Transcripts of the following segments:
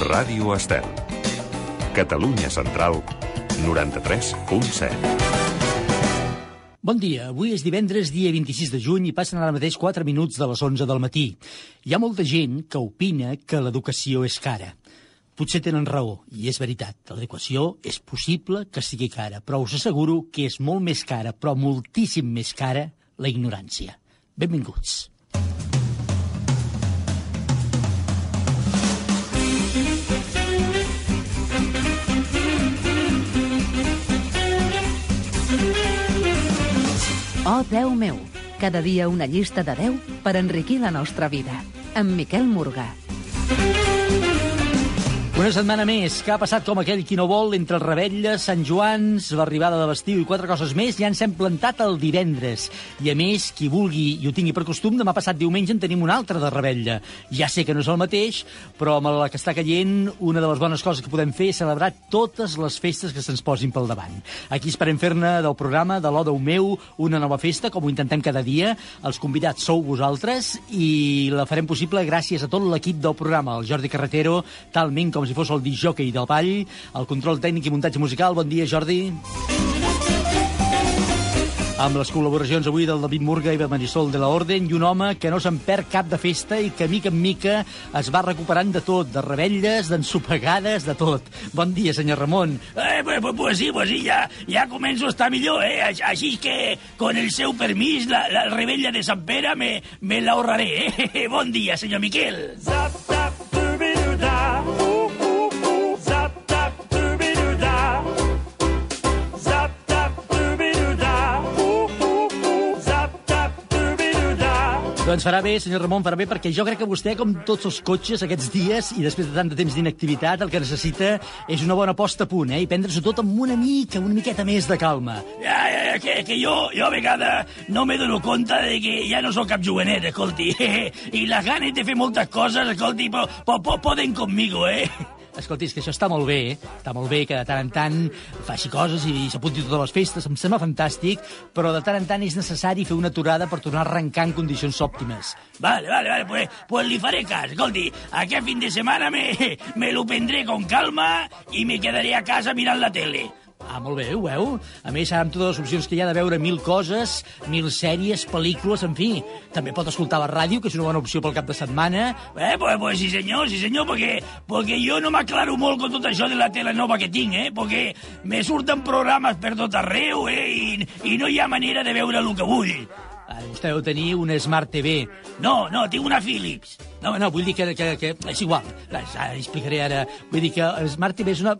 Ràdio Estel. Catalunya Central, 93.7. Bon dia, avui és divendres, dia 26 de juny, i passen ara mateix 4 minuts de les 11 del matí. Hi ha molta gent que opina que l'educació és cara. Potser tenen raó, i és veritat, l'educació és possible que sigui cara, però us asseguro que és molt més cara, però moltíssim més cara, la ignorància. Benvinguts. Oh, Déu meu, cada dia una llista de 10 per enriquir la nostra vida. Amb Miquel Morgà. Una setmana més que ha passat com aquell qui no vol entre el Rebella, Sant Joans, l'arribada de l'estiu i quatre coses més, ja ens hem plantat el divendres. I a més, qui vulgui i ho tingui per costum, demà passat diumenge en tenim un altre de Rebella. Ja sé que no és el mateix, però amb la que està caient, una de les bones coses que podem fer és celebrar totes les festes que se'ns posin pel davant. Aquí esperem fer-ne del programa de l'Oda meu una nova festa, com ho intentem cada dia. Els convidats sou vosaltres i la farem possible gràcies a tot l'equip del programa, el Jordi Carretero, talment com si fos el disjockey del ball, el control tècnic i muntatge musical. Bon dia, Jordi. Amb les col·laboracions avui del David Murga i de Marisol de la Orden i un home que no se'n perd cap de festa i que mica en mica es va recuperant de tot, de rebelles, d'ensopegades, de tot. Bon dia, senyor Ramon. Eh, pues, pues, pues sí, pues sí, ja, ja començo a estar millor, eh? Aix- Així que, con el seu permís, la, la rebella de Sant Pere me, me la ahorraré, eh? Bon dia, senyor Miquel. Zap, Doncs farà bé, senyor Ramon, farà bé, perquè jo crec que vostè, com tots els cotxes aquests dies, i després de tant de temps d'inactivitat, el que necessita és una bona posta a punt, eh? I prendre-s'ho tot amb una mica, una miqueta més de calma. Ja, ja, ja, que, que jo, jo a vegades no me dono compte de que ja no sóc cap jovenet, escolti. I les ganes de fer moltes coses, escolti, po, po, po, poden conmigo, eh? Escolti, és que això està molt bé, eh? Està molt bé que de tant en tant faci coses i s'apunti totes les festes, em sembla fantàstic, però de tant en tant és necessari fer una aturada per tornar a arrencar en condicions òptimes. Vale, vale, vale, pues, pues li faré cas. Escolti, aquest fin de setmana me, me lo prendré con calma i me quedaré a casa mirant la tele. Ah, molt bé, ho veu? A més, ara amb totes les opcions que hi ha de veure mil coses, mil sèries, pel·lícules, en fi. També pot escoltar la ràdio, que és una bona opció pel cap de setmana. Eh, pues, pues sí senyor, sí senyor, perquè, perquè jo no m'aclaro molt con tot això de la tele nova que tinc, eh? Perquè me surten programes per tot arreu, eh? I, i no hi ha manera de veure el que vull. Ara, vostè deu tenir una Smart TV. No, no, tinc una Philips. No, no, vull dir que, que, que és igual. Ara explicaré ara. Vull dir que Smart TV és una...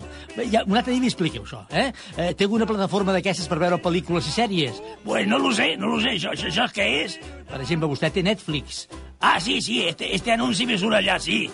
Ja, un altre dia m'hi expliqueu, això, eh? eh? Té alguna plataforma d'aquestes per veure pel·lícules i sèries? Pues no lo sé, no lo sé, això, això, això què és? Per exemple, vostè té Netflix. Ah, sí, sí, este, este anunci me surt allà, sí.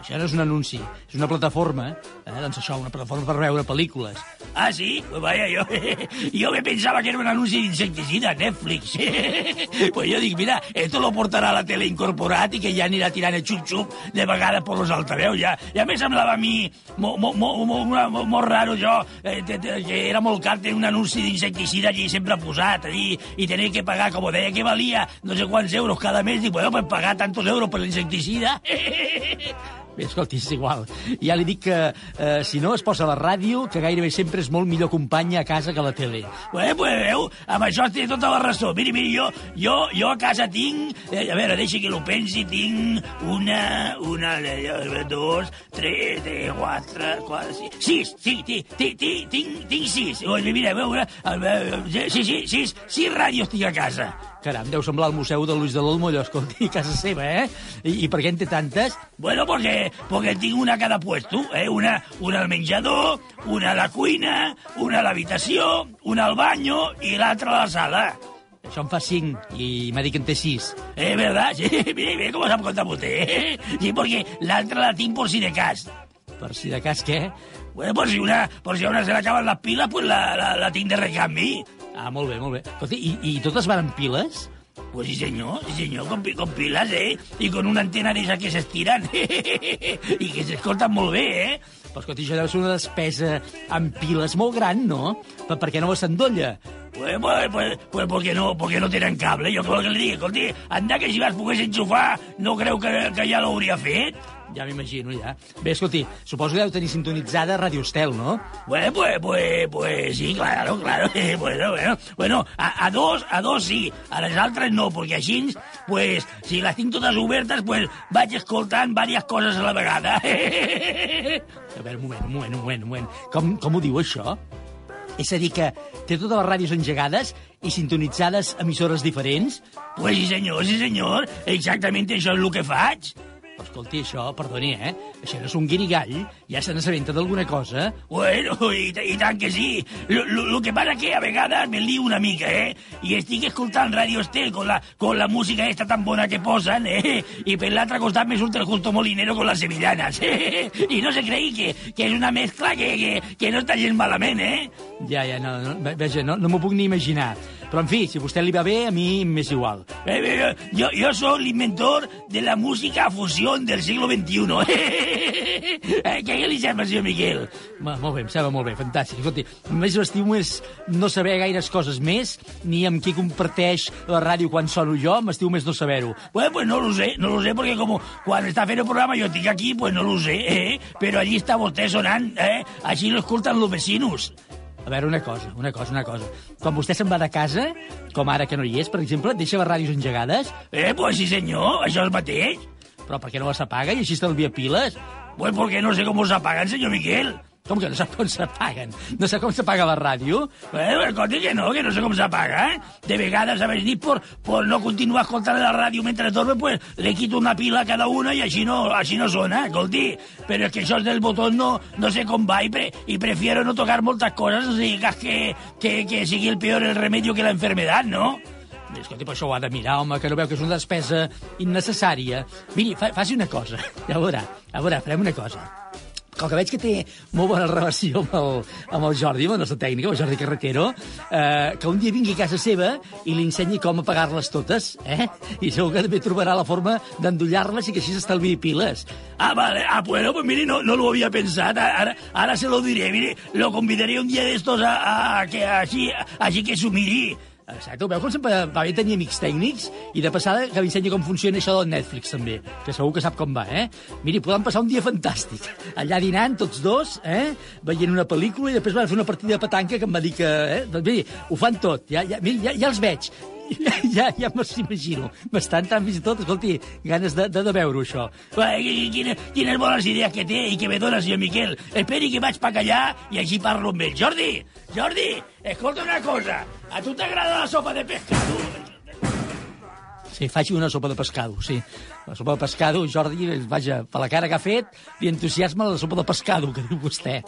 Això no és un anunci, és una plataforma. Eh? Doncs això, una plataforma per veure pel·lícules. Ah, sí? Pues vaya, jo, jo me pensava que era un anunci d'insecticida, Netflix. pues jo dic, mira, esto lo portarà a la tele incorporat i que ja anirà tirant el xup-xup de vegades per los altaveus. Ja, ja me semblava a mi mo, mo, mo, mo, mo, mo, molt raro jo, eh, que era molt car tenir un anunci d'insecticida allí sempre posat, allí, i tenir que pagar, com deia que valia no sé quants euros cada mes, dic, bueno, pues pagar tantos euros per l'insecticida. Bé, escolti, és igual. Ja li dic que eh, si no es posa la ràdio, que gairebé sempre és molt millor companya a casa que a la tele. Bueno, pues veu, amb això té tota la raó. Miri, miri, jo, jo, jo a casa tinc, eh, a veure, deixi que lo pensi, tinc una, una, eh, dos, tres, eh, quatre, quatre, sis, sis, sí, tinc, tinc, tinc, tinc, tinc sis. Mira, a veure, a veure, sí, sí, sis, sis ràdios tinc a casa. Caram, deu semblar el Museu de Luis de l'Olmo, allò, escolti, casa seva, eh? I, I per què en té tantes? Bueno, porque, porque tinc una a cada puesto, eh? Una, una al menjador, una a la cuina, una a l'habitació, una al baño i l'altra a la sala. Això en fa cinc, i m'ha dit que en té sis. Eh, ¿verdad? Sí, mire cómo se ha contado usted. ¿eh? Sí, porque la otra la tinc por si de cas. Per si de cas, què? Bueno, por si una, por si una se le acaban las pilas, pues la, la, la tinc de recanvi. Ah, molt bé, molt bé. Escolti, i, i totes van piles? Pues sí, señor, sí, señor, con, con pilas, ¿eh? Y con una antena de esas que se estiran. y que se escoltan molt bé, ¿eh? Però escolti, això deu ser una despesa en piles molt gran, no? Per, perquè no s'endolla. Pues, pues, pues, pues porque, no, porque no tenen cable. Jo què vol que li digui? Escolti, anda que si vas pogués enxufar, no creu que, que ja l'hauria fet? Ja m'imagino, ja. Bé, escolti, suposo que deu tenir sintonitzada Radio Estel, no? Bueno, pues, pues, pues sí, claro, claro. Bueno, bueno, bueno, a, a dos, a dos sí, a les altres no, perquè així, pues, si les tinc totes obertes, pues, vaig escoltant diverses coses a la vegada. A veure, un moment, un moment, un moment, un moment. Com, com ho diu, això? És a dir, que té totes les ràdios engegades i sintonitzades emissores diferents? Pues sí, senyor, sí, senyor. Exactament això és el que faig. Escolti, això, perdoni, eh? Això no és un guirigall. Ja se n'assabenta d'alguna cosa. Bueno, i, i tant que sí. Lo que passa que a vegades me lio una mica, eh? I estic escoltant Radio Estel con la, con la música esta tan bona que posen, eh? I per l'altre costat me surt el Justo Molinero con las sevillanas, eh? I no se cregui que, que és una mescla que, que, que no està gens malament, eh? Ja, ja, no, no, ve- veja, no, no m'ho puc ni imaginar. Però, en fi, si a vostè li va bé, a mi m'és igual. Eh, eh, yo, yo soy el inventor de la música fusión del siglo XXI. Eh, què li sembla, senyor Miquel? Va, molt bé, em sembla molt bé, fantàstic. Escolti, només m'estimo és no saber gaires coses més, ni amb qui comparteix la ràdio quan sono jo, m'estimo més no saber-ho. Bueno, pues no lo sé, no lo sé, porque como cuando está haciendo el programa yo estoy aquí, pues no lo sé, ¿eh? Pero allí está usted sonando, ¿eh? Allí lo los vecinos. A veure, una cosa, una cosa, una cosa. Quan vostè se'n va de casa, com ara que no hi és, per exemple, deixa les ràdios engegades, Eh, pues sí, senyor, això és mateix. però per què no les apaga i així estalvia piles? Pues porque no sé cómo se apagan, señor Miquel. Com que no sap com s'apaguen? No sap com s'apaga la ràdio? Bueno, escolti que no, que no sé com s'apaga, eh? De vegades, a veure, por, por no continuar escoltant la ràdio mentre dorme, pues le quito una pila a cada una i així no, així no sona, escolti. Però és que això del botó no, no sé com va i, pre, i prefiero no tocar moltes coses, o sigui, que, que, que sigui el peor el remedio que la enfermedad, no? Escolti, però això ho ha de mirar, home, que no veu que és una despesa innecessària. Miri, fa, faci una cosa, ja veurà, a veure, farem una cosa. Com que veig que té molt bona relació amb el, amb el Jordi, amb el nostre tècnic, amb el Jordi Carretero, eh, que un dia vingui a casa seva i li ensenyi com apagar-les totes, eh? I segur que també trobarà la forma d'endollar-les i que així s'estalviï piles. Ah, vale. Ah, bueno, pues mire, no, no lo había pensado. Ahora, ahora se lo diré. Mire, lo convidaré un día de estos a, a que así, así que s'ho miri. Exacte, veu com sempre va bé tenir amics tècnics i de passada que m'ensenyi com funciona això del Netflix també, que segur que sap com va, eh? Miri, podem passar un dia fantàstic. Allà dinant, tots dos, eh? Veient una pel·lícula i després van fer una partida de petanca que em va dir que... Eh? Doncs miri, ho fan tot, ja, ja, miri, ja, ja els veig. Ja, ja, ja me'ls imagino. M'estan tant fins i tot, escolti, ganes de, de, de veure això. Ai, Quines, quines bones idees que té i que me dona, senyor Miquel. Esperi que vaig pa allà i així parlo amb ell. Jordi, Jordi, escolta una cosa. A tu t'agrada la sopa de pescado? Sí, faci una sopa de pescado, sí. La sopa de pescado, Jordi, vaja, per la cara que ha fet, li entusiasma la sopa de pescado, que diu vostè.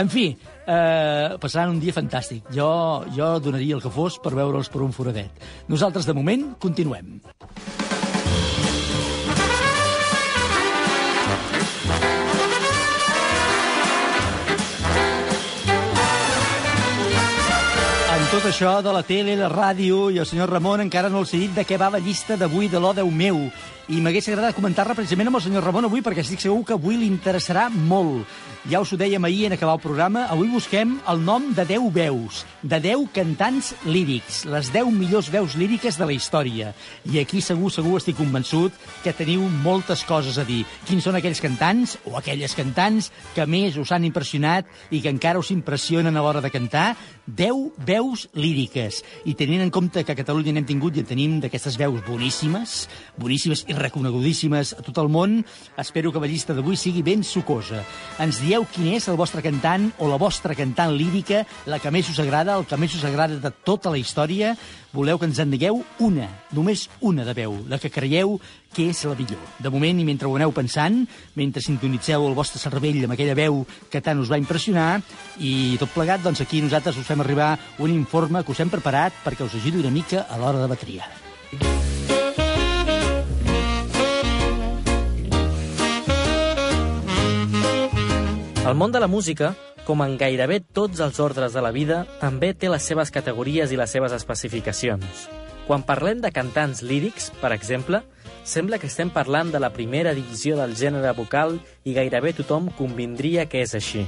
En fi, eh, passaran un dia fantàstic. Jo, jo donaria el que fos per veure'ls per un foradet. Nosaltres, de moment, continuem. Tot això de la tele, la ràdio i el senyor Ramon encara no els he dit de què va la llista d'avui de l'O Déu meu. I m'hagués agradat comentar-la precisament amb el senyor Ramon avui perquè estic segur que avui li interessarà molt. Ja us ho dèiem ahir en acabar el programa, avui busquem el nom de 10 veus, de 10 cantants lírics, les 10 millors veus líriques de la història. I aquí segur, segur estic convençut que teniu moltes coses a dir. Quins són aquells cantants o aquelles cantants que més us han impressionat i que encara us impressionen a l'hora de cantar? 10 veus líriques. I tenint en compte que a Catalunya n'hem tingut i en tenim d'aquestes veus boníssimes, boníssimes i reconegudíssimes a tot el món, espero que la llista d'avui sigui ben sucosa. Ens dieu quin és el vostre cantant o la vostra cantant lírica, la que més us agrada, el que més us agrada de tota la història. Voleu que ens en digueu una, només una de veu, la que creieu que és la millor. De moment, i mentre ho aneu pensant, mentre sintonitzeu el vostre cervell amb aquella veu que tant us va impressionar, i tot plegat, doncs aquí nosaltres us fem arribar un informe que us hem preparat perquè us ajudi una mica a l'hora de la tria. El món de la música, com en gairebé tots els ordres de la vida, també té les seves categories i les seves especificacions. Quan parlem de cantants lírics, per exemple, sembla que estem parlant de la primera divisió del gènere vocal i gairebé tothom convindria que és així.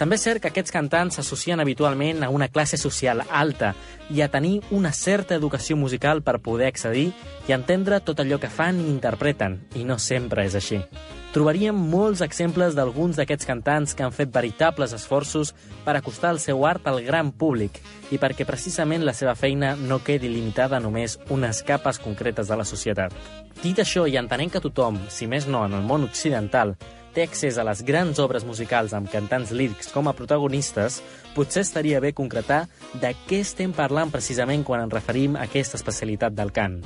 També és cert que aquests cantants s'associen habitualment a una classe social alta i a tenir una certa educació musical per poder accedir i entendre tot allò que fan i interpreten, i no sempre és així. Trobaríem molts exemples d'alguns d'aquests cantants que han fet veritables esforços per acostar el seu art al gran públic i perquè precisament la seva feina no quedi limitada a només unes capes concretes de la societat. Dit això, i entenent que tothom, si més no en el món occidental, té accés a les grans obres musicals amb cantants lírics com a protagonistes, potser estaria bé concretar de què estem parlant precisament quan ens referim a aquesta especialitat del cant.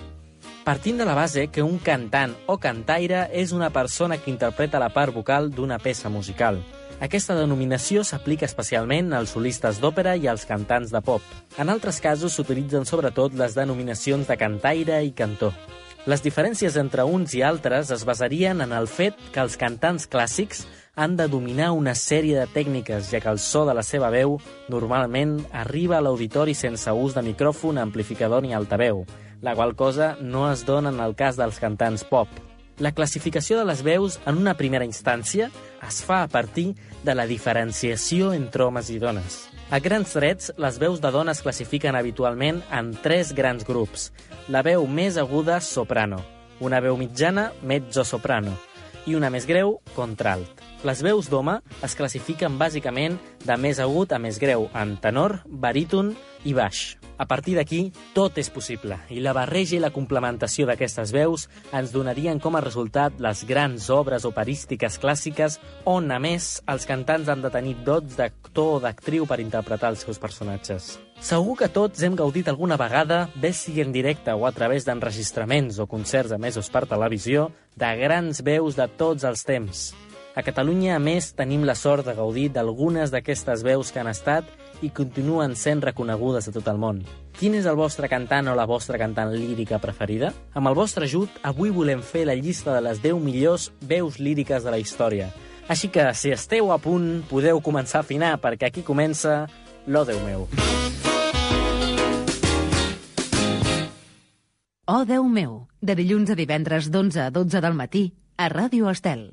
Partint de la base que un cantant o cantaire és una persona que interpreta la part vocal d'una peça musical. Aquesta denominació s'aplica especialment als solistes d'òpera i als cantants de pop. En altres casos s'utilitzen sobretot les denominacions de cantaire i cantor. Les diferències entre uns i altres es basarien en el fet que els cantants clàssics han de dominar una sèrie de tècniques, ja que el so de la seva veu normalment arriba a l'auditori sense ús de micròfon, amplificador ni altaveu, la qual cosa no es dona en el cas dels cantants pop. La classificació de les veus en una primera instància es fa a partir de la diferenciació entre homes i dones. A grans trets, les veus de dones es classifiquen habitualment en tres grans grups. La veu més aguda, soprano, una veu mitjana, mezzo-soprano, i una més greu, contralt. Les veus d'home es classifiquen bàsicament de més agut a més greu, en tenor, baríton i baix. A partir d'aquí, tot és possible, i la barreja i la complementació d'aquestes veus ens donarien com a resultat les grans obres operístiques clàssiques on, a més, els cantants han de tenir dots d'actor o d'actriu per interpretar els seus personatges. Segur que tots hem gaudit alguna vegada, bé sigui en directe o a través d'enregistraments o concerts emesos per televisió, de grans veus de tots els temps. A Catalunya, a més, tenim la sort de gaudir d'algunes d'aquestes veus que han estat i continuen sent reconegudes a tot el món. Quin és el vostre cantant o la vostra cantant lírica preferida? Amb el vostre ajut, avui volem fer la llista de les 10 millors veus líriques de la història. Així que, si esteu a punt, podeu començar a afinar, perquè aquí comença l'O Déu meu. Oh, Déu meu, de dilluns a divendres d'11 a 12 del matí, a Ràdio Estel.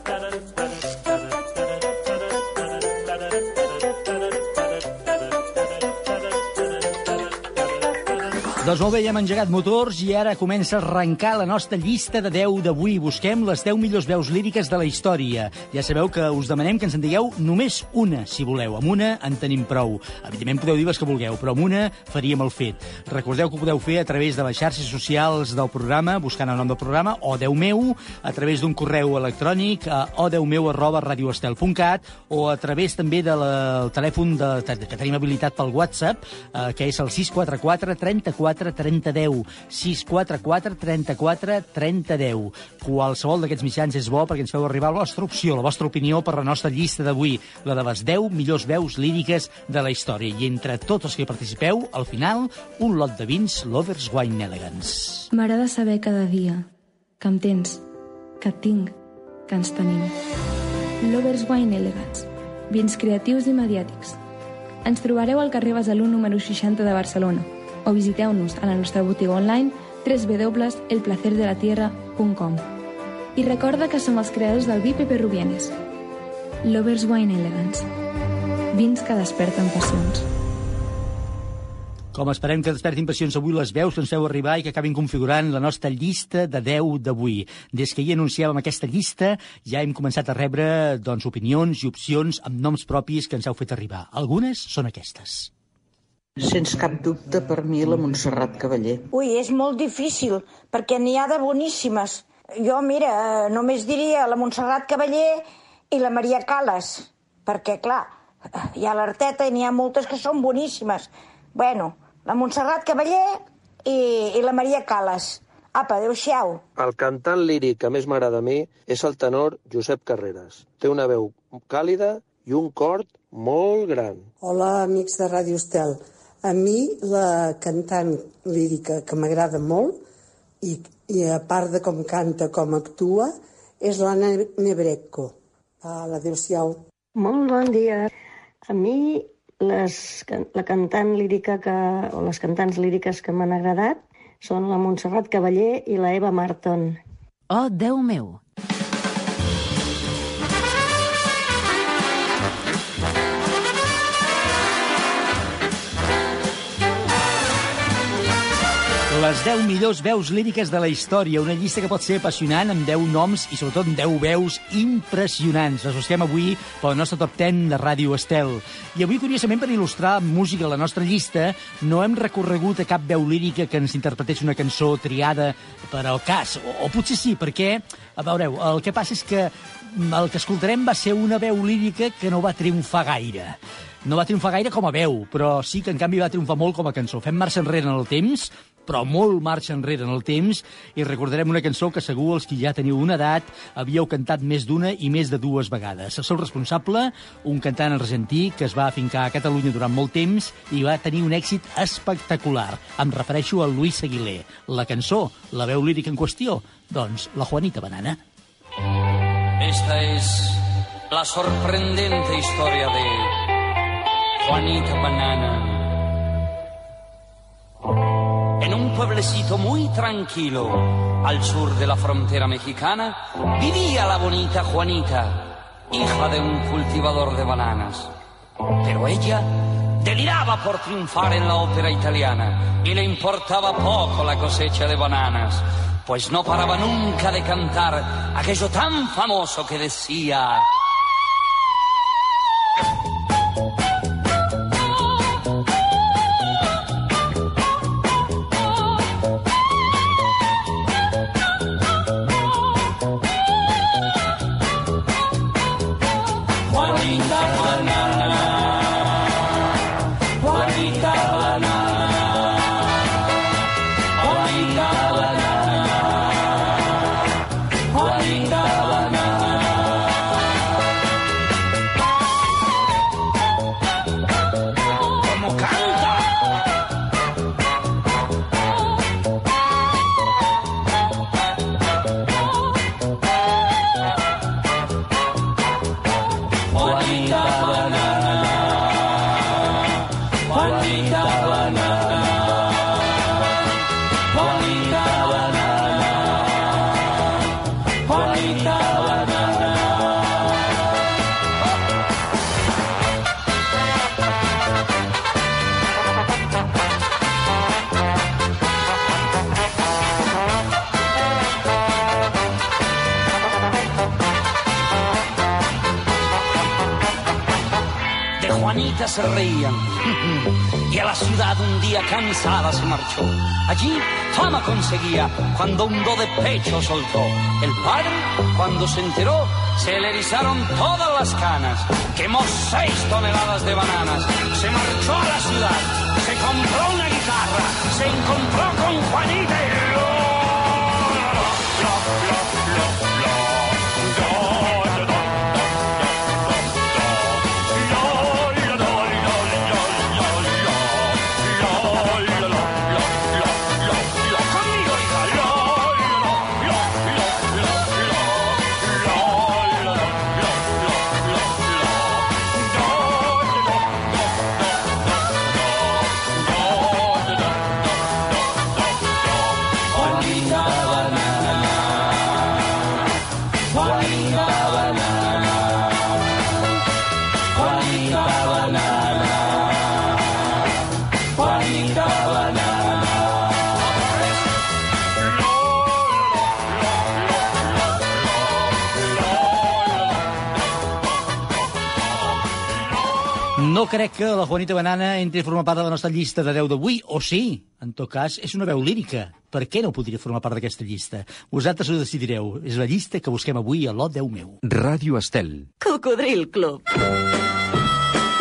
Doncs molt bé, ja hem engegat motors i ara comença a arrencar la nostra llista de 10 d'avui. Busquem les 10 millors veus líriques de la història. Ja sabeu que us demanem que ens en digueu només una, si voleu. Amb una en tenim prou. Evidentment podeu dir les que vulgueu, però amb una faríem el fet. Recordeu que ho podeu fer a través de les xarxes socials del programa, buscant el nom del programa, o Déu meu, a través d'un correu electrònic a odeumeu arroba radioestel.cat o a través també del telèfon de, que tenim habilitat pel WhatsApp, eh, que és el 644 34 30 10. 644 34 30 10. Qualsevol d'aquests mitjans és bo perquè ens feu arribar la vostra opció, la vostra opinió per la nostra llista d'avui, la de les 10 millors veus líriques de la història. I entre tots els que participeu, al final, un lot de vins Lovers Wine Elegance. M'agrada saber cada dia que em tens, que et tinc, que ens tenim. Lovers Wine Elegance. Vins creatius i mediàtics. Ens trobareu al carrer Besalú número 60 de Barcelona o visiteu-nos a la nostra botiga online www.elplacerdelatierra.com I recorda que som els creadors del vi Pepe Rubienes. Lovers Wine Elegance. Vins que desperten passions. Com esperem que despertin passions avui les veus que ens feu arribar i que acabin configurant la nostra llista de 10 d'avui. Des que hi anunciàvem aquesta llista, ja hem començat a rebre doncs, opinions i opcions amb noms propis que ens heu fet arribar. Algunes són aquestes. Sens cap dubte, per mi, la Montserrat Cavaller. Ui, és molt difícil, perquè n'hi ha de boníssimes. Jo, mira, eh, només diria la Montserrat Cavaller i la Maria Calas, perquè, clar, hi ha l'Arteta i n'hi ha moltes que són boníssimes. Bueno, la Montserrat Cavaller i, i la Maria Calas. Apa, adéu-siau. El cantant líric que més m'agrada a mi és el tenor Josep Carreras. Té una veu càlida i un cor molt gran. Hola, amics de Ràdio Estel. A mi, la cantant lírica que m'agrada molt, i, i a part de com canta, com actua, és l'Anna Nebrecco. Ah, Adéu-siau. Molt bon dia. A mi, les, la cantant lírica que, o les cantants líriques que m'han agradat Són la Montserrat Cavaller i la Eva Marton. Oh, Déu meu! Les 10 millors veus líriques de la història, una llista que pot ser apassionant amb 10 noms i sobretot amb 10 veus impressionants. Les busquem avui pel nostre top 10 de Ràdio Estel. I avui, curiosament, per il·lustrar amb música la nostra llista, no hem recorregut a cap veu lírica que ens interpretés una cançó triada per al cas. O, o potser sí, perquè, a veureu, el que passa és que el que escoltarem va ser una veu lírica que no va triomfar gaire. No va triomfar gaire com a veu, però sí que en canvi va triomfar molt com a cançó. Fem marxa enrere en el temps, però molt marxa enrere en el temps, i recordarem una cançó que segur els que ja teniu una edat havíeu cantat més d'una i més de dues vegades. El seu responsable, un cantant argentí que es va afincar a Catalunya durant molt temps i va tenir un èxit espectacular. Em refereixo a Luis Aguilé. La cançó, la veu lírica en qüestió, doncs la Juanita Banana. Esta es la sorprendente historia de Juanita Banana. En un pueblecito muy tranquilo al sur de la frontera mexicana vivía la bonita Juanita, hija de un cultivador de bananas. Pero ella deliraba por triunfar en la ópera italiana y le importaba poco la cosecha de bananas, pues no paraba nunca de cantar aquello tan famoso que decía... Se reían y a la ciudad un día cansada se marchó. Allí fama conseguía cuando un do de pecho soltó. El padre, cuando se enteró, se le erizaron todas las canas. Quemó seis toneladas de bananas. Se marchó a la ciudad, se compró una guitarra, se encontró con Juanita crec que la Juanita Banana entri a formar part de la nostra llista de 10 d'avui, o sí, en tot cas, és una veu lírica. Per què no podria formar part d'aquesta llista? Vosaltres ho decidireu. És la llista que busquem avui a l'O 10 meu. Ràdio Estel. Cocodril Club.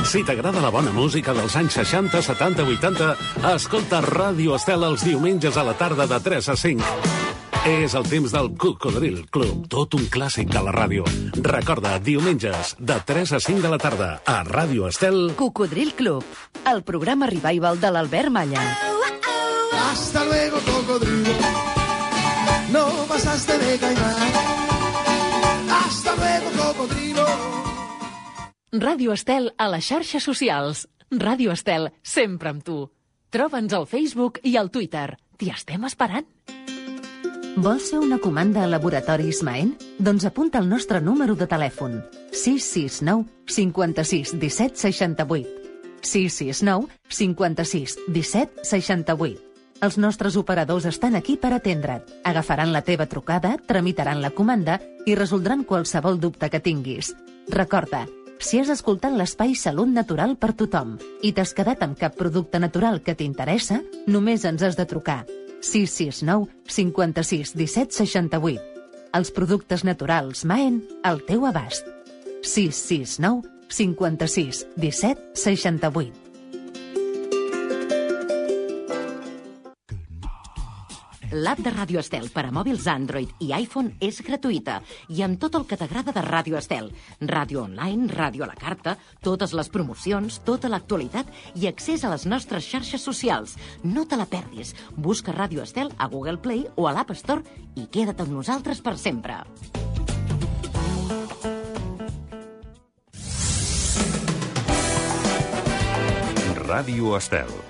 Si t'agrada la bona música dels anys 60, 70, 80, escolta Ràdio Estel els diumenges a la tarda de 3 a 5. És el temps del Cocodril Club, tot un clàssic de la ràdio. Recorda, diumenges, de 3 a 5 de la tarda, a Ràdio Estel... Cocodril Club, el programa revival de l'Albert Malla. Hasta luego, cocodrilo. No pasaste de caimán. Hasta luego, cocodrilo. Ràdio Estel a les xarxes socials. Ràdio Estel, sempre amb tu. Troba'ns al Facebook i al Twitter. T'hi estem esperant. Vols fer una comanda a Laboratoris Maen? Doncs apunta el nostre número de telèfon. 669 56 17 68. 669 56 17 68. Els nostres operadors estan aquí per atendre't. Agafaran la teva trucada, tramitaran la comanda i resoldran qualsevol dubte que tinguis. Recorda, si has escoltat l'espai Salut Natural per tothom i t'has quedat amb cap producte natural que t'interessa, només ens has de trucar. 669 56 17 68. Els productes naturals Maen al teu abast. 669 56 17 68. L'app de Ràdio Estel per a mòbils Android i iPhone és gratuïta i amb tot el que t'agrada de Ràdio Estel. Ràdio online, ràdio a la carta, totes les promocions, tota l'actualitat i accés a les nostres xarxes socials. No te la perdis. Busca Ràdio Estel a Google Play o a l'App Store i queda't amb nosaltres per sempre. Ràdio Estel.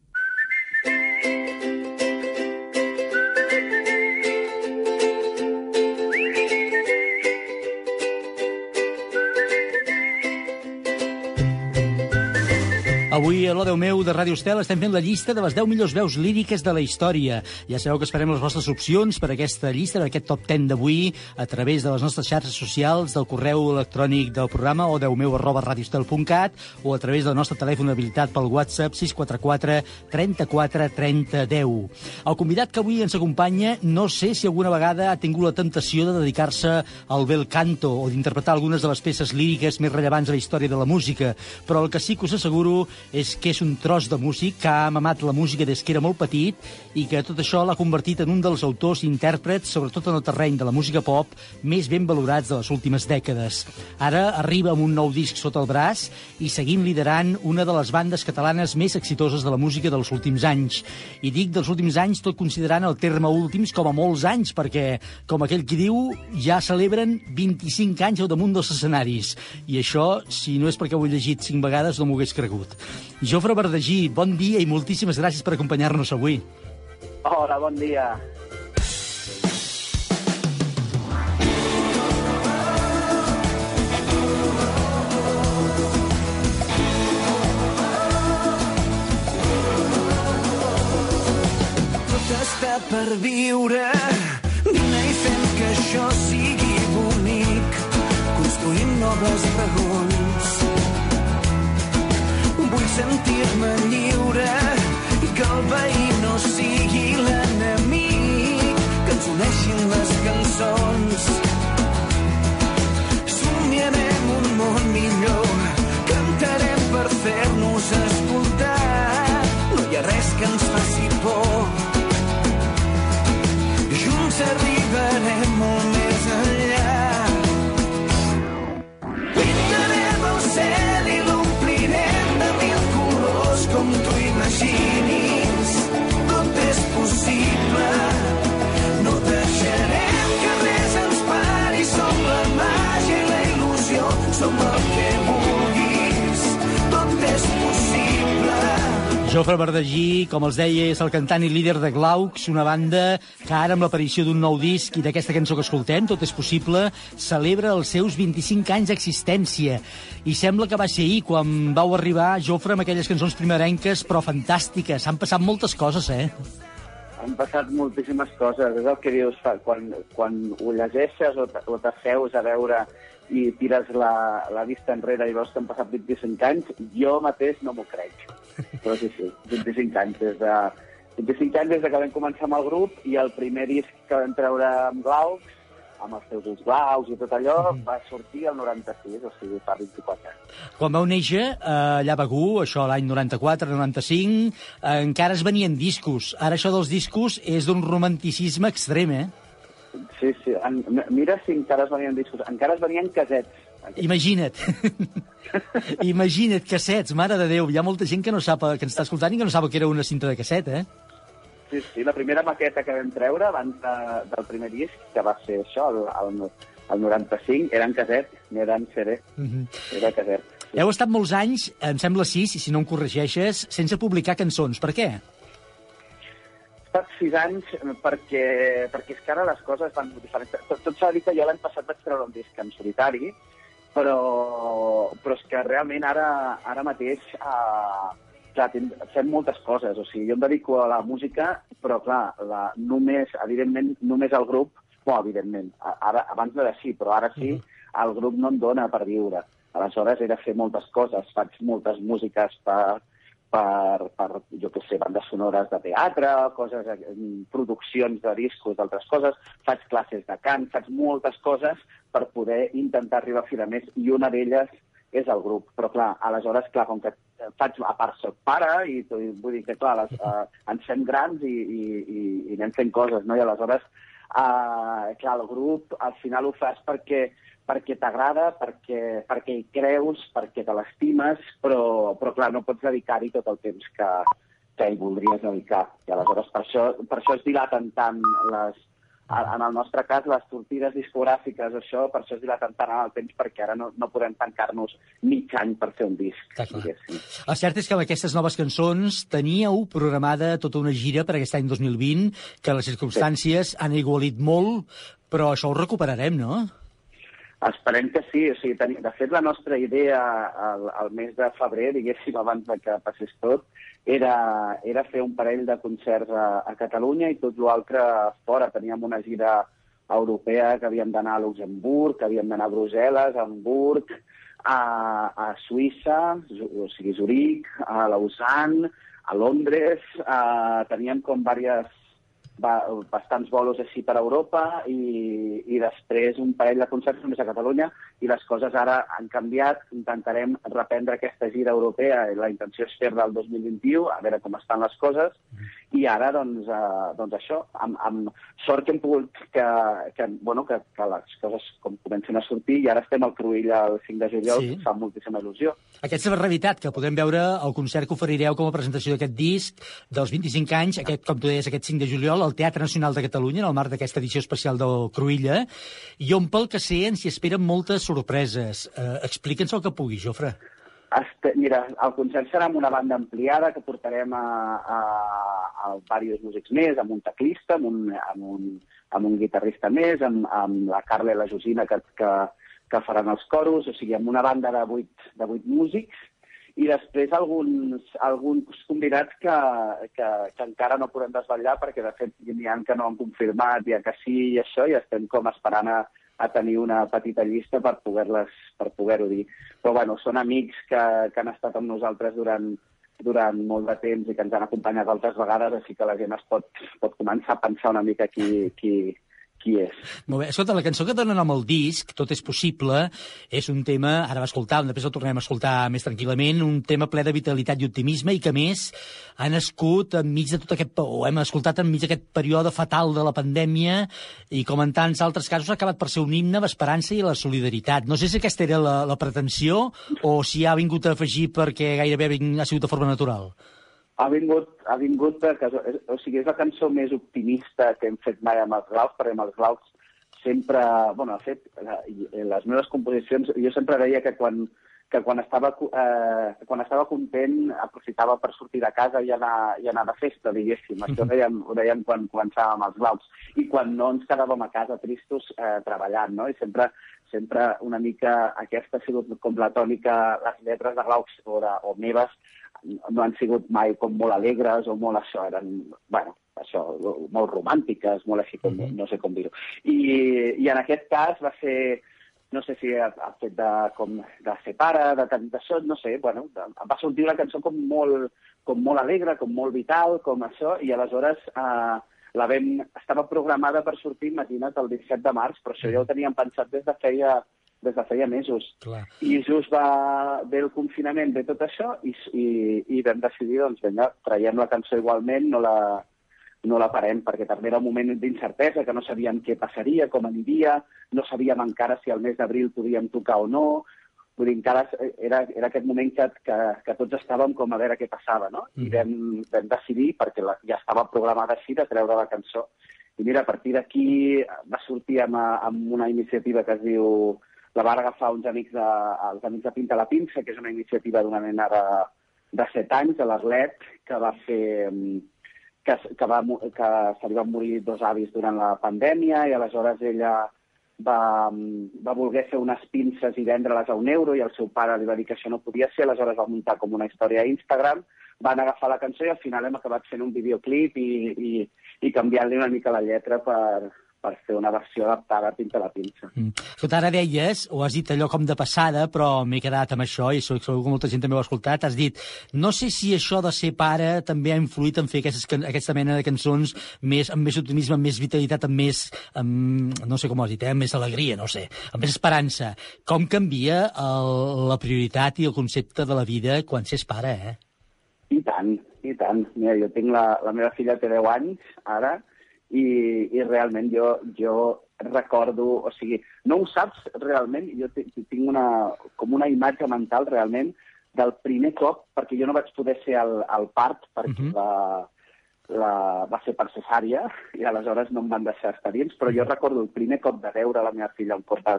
Avui, a l'Odeu meu de Ràdio Estel, estem fent la llista de les 10 millors veus líriques de la història. Ja sabeu que esperem les vostres opcions per aquesta llista, per aquest top 10 d'avui, a través de les nostres xarxes socials, del correu electrònic del programa, o meu arroba o a través del nostre telèfon habilitat pel WhatsApp 644 34 30 10. El convidat que avui ens acompanya, no sé si alguna vegada ha tingut la temptació de dedicar-se al bel canto o d'interpretar algunes de les peces líriques més rellevants a la història de la música, però el que sí que us asseguro és que és un tros de músic que ha mamat la música des que era molt petit i que tot això l'ha convertit en un dels autors i intèrprets, sobretot en el terreny de la música pop, més ben valorats de les últimes dècades. Ara arriba amb un nou disc sota el braç i seguint liderant una de les bandes catalanes més exitoses de la música dels últims anys. I dic dels últims anys tot considerant el terme últims com a molts anys, perquè, com aquell qui diu, ja celebren 25 anys al damunt dels escenaris. I això, si no és perquè ho he llegit cinc vegades, no m'ho hagués cregut. Jofre Verdagí, bon dia i moltíssimes gràcies per acompanyar-nos avui. Hola, bon dia. Està per viure. Vine i fem que això sigui bonic. Construïm noves raons. Sentir-me lliure i que el veí no sigui l'enemic. Que ens uneixin les cançons. Somiarem un món millor. Cantarem per fer-nos escoltar. No hi ha res que ens faci por. Junts arribarem molt més Jofre Verdagí, com els deia, és el cantant i líder de Glaucs, una banda que ara amb l'aparició d'un nou disc i d'aquesta cançó que escoltem, Tot és possible, celebra els seus 25 anys d'existència. I sembla que va ser ahir quan vau arribar, Jofre, amb aquelles cançons primerenques, però fantàstiques. Han passat moltes coses, eh? Han passat moltíssimes coses. És el que dius, quan, quan ho llegeixes o t'asseus a veure i tires la, la vista enrere i veus que han passat 25 anys, jo mateix no m'ho crec. Però sí, sí, 25 anys. Des de, 25 anys des de que vam començar amb el grup i el primer disc que vam treure amb Glaucs, amb els seus ulls blaus i tot allò, va sortir el 96, o sigui, fa 24 anys. Quan vau néixer, eh, allà a Begú, això l'any 94-95, eh, encara es venien discos. Ara això dels discos és d'un romanticisme extrem, eh? Sí, sí. En, mira si encara es venien discos. Encara es venien casets. Imagina't. Imagina't, cassets, mare de Déu. Hi ha molta gent que no sap, que ens està escoltant i que no sap que era una cinta de casset, eh? Sí, sí, la primera maqueta que vam treure abans de, del primer disc, que va ser això, el, el, el 95, era en caset, no era en CD, Mhm. era caset. Heu estat molts anys, em sembla sis, si no em corregeixes, sense publicar cançons. Per què? Estat sis anys perquè, perquè és que ara les coses van molt diferents. Tot, tot s'ha dir que jo l'any passat vaig treure un disc en solitari, però, però és que realment ara, ara mateix eh, clar, fem moltes coses. O sigui, jo em dedico a la música, però clar, la, només, evidentment, només el grup, bueno, evidentment, ara, abans no era així, però ara sí, el grup no em dona per viure. Aleshores he de fer moltes coses, faig moltes músiques per, per, per jo què sé, bandes sonores de teatre, coses, eh, produccions de discos, d'altres coses, faig classes de cant, faig moltes coses per poder intentar arribar a fi de mes, i una d'elles és el grup. Però, clar, aleshores, clar, com que faig, a part soc pare, i, i vull dir que, clar, les, uh, ens fem grans i, i, i, i anem fent coses, no? I aleshores, uh, clar, el grup al final ho fas perquè perquè t'agrada, perquè, perquè hi creus, perquè te l'estimes, però, però clar, no pots dedicar-hi tot el temps que, que hi voldries dedicar. I aleshores per això, per això es dilaten tant les, en el nostre cas, les sortides discogràfiques, això, per això es dilaten tant en el temps, perquè ara no, no podem tancar-nos mig any per fer un disc. El cert és que amb aquestes noves cançons teníeu programada tota una gira per aquest any 2020, que les circumstàncies han igualit molt, però això ho recuperarem, no? Esperem que sí. O sigui, teni... De fet, la nostra idea al, al mes de febrer, diguéssim, abans de que passés tot, era, era fer un parell de concerts a, a Catalunya i tot l'altre fora. Teníem una gira europea que havíem d'anar a Luxemburg, que havíem d'anar a Brussel·les, a Hamburg, a, a Suïssa, o sigui, Zurich, a Lausanne, a Londres. A, teníem com diverses va, bastants bolos així per Europa i, i després un parell de concerts només a Catalunya i les coses ara han canviat. Intentarem reprendre aquesta gira europea i la intenció és fer-la el 2021, a veure com estan les coses. I ara, doncs, eh, doncs això, amb, amb sort que hem pogut que, que, bueno, que, que les coses com comencen a sortir i ara estem al Cruïll el 5 de juliol, Sí. fa moltíssima il·lusió. Aquesta és la realitat, que podem veure el concert que oferireu com a presentació d'aquest disc dels 25 anys, aquest, com tu deies, aquest 5 de juliol, al Teatre Nacional de Catalunya, en el marc d'aquesta edició especial del Cruïlla, i on, pel que sé, ens hi esperen moltes sorpreses. Eh, Explica'ns el que puguis, Jofre. Este, mira, el concert serà amb una banda ampliada que portarem a, a, a diversos músics més, amb un teclista, amb un, amb un, amb un guitarrista més, amb, amb la Carla i la Josina que, que, que faran els coros, o sigui, amb una banda de vuit, de vuit músics, i després alguns, alguns convidats que, que, que encara no podem desvetllar perquè, de fet, n'hi ha que no han confirmat, hi ha que sí i això, i estem com esperant a, a tenir una petita llista per poder-les per poder-ho dir. Però bueno, són amics que, que han estat amb nosaltres durant, durant molt de temps i que ens han acompanyat altres vegades, així que la gent es pot, pot començar a pensar una mica qui, qui, qui és. Molt bé. Escolta, la cançó que dona nom al disc, Tot és possible, és un tema, ara l'escoltàvem, després el tornem a escoltar més tranquil·lament, un tema ple de vitalitat i optimisme i que, més, ha nascut enmig de tot aquest... o hem escoltat enmig d'aquest període fatal de la pandèmia i, com en tants altres casos, ha acabat per ser un himne l'esperança i la solidaritat. No sé si aquesta era la, la pretensió o si ha vingut a afegir perquè gairebé ha sigut de forma natural. Ha vingut, ha vingut de. O sigui, és la cançó més optimista que hem fet mai amb els Glaus, perquè amb els Glaus sempre... Bueno, de fet, i- les meves composicions... Jo sempre deia que quan, que quan estava, eh, quan estava content aprofitava per sortir de casa i anar, i anar de festa, diguéssim. Això ho dèiem, ho dèiem quan començàvem els Glaus. I quan no ens quedàvem a casa tristos eh, treballant, no? I sempre, sempre una mica aquesta ha sigut com la tònica, les lletres de Glaus o, de, o meves no han sigut mai com molt alegres o molt això, eren, bueno, això, molt romàntiques, molt així com, no sé com dir-ho. I, I en aquest cas va ser, no sé si ha, ha fet de, com, de ser pare, de tant d'això, no sé, bueno, de, em va sortir una cançó com molt, com molt alegre, com molt vital, com això, i aleshores eh, la vam, estava programada per sortir, imagina't, el 17 de març, però això ja ho teníem pensat des de feia des de feia mesos. Clar. I just va ve el confinament, ve tot això, i, i, i vam decidir, doncs, vinga, traiem la cançó igualment, no la, no la parem, perquè també era un moment d'incertesa, que no sabíem què passaria, com aniria, no sabíem encara si al mes d'abril podíem tocar o no, Vull dir, encara era, era aquest moment que, que, que tots estàvem com a veure què passava, no? I Mhm. vam, vam decidir, perquè la, ja estava programada així, de treure la cançó. I mira, a partir d'aquí va sortir amb, amb una iniciativa que es diu... La van agafar uns amics de, els amics de Pinta la Pinça, que és una iniciativa d'una nena de, de 7 anys, de l'Arlet, que va fer... que, que, va, que se li van morir dos avis durant la pandèmia i aleshores ella va, va voler fer unes pinces i vendre-les a un euro i el seu pare li va dir que això no podia ser, aleshores va muntar com una història a Instagram, van agafar la cançó i al final hem acabat fent un videoclip i, i, i canviant-li una mica la lletra per, per fer una versió adaptada a Pinta la Pinça. Escolta, ara deies, o has dit allò com de passada, però m'he quedat amb això, i segur que molta gent també ho ha escoltat, has dit, no sé si això de ser pare també ha influït en fer aquestes, aquesta mena de cançons més, amb més optimisme, amb més vitalitat, amb més, amb, no sé com ho has dit, eh, amb més alegria, no sé, amb més esperança. Com canvia el, la prioritat i el concepte de la vida quan s'és pare, eh? I tant, i tant. Mira, jo tinc la, la meva filla té 10 anys, ara, i, i realment jo, jo recordo, o sigui, no ho saps realment, jo ti- tinc una, com una imatge mental realment del primer cop, perquè jo no vaig poder ser al, al part, perquè Mhm. la, la, va ser per cesària, i aleshores no em van deixar estar dins, però jo recordo el primer cop de veure la meva filla un cop va,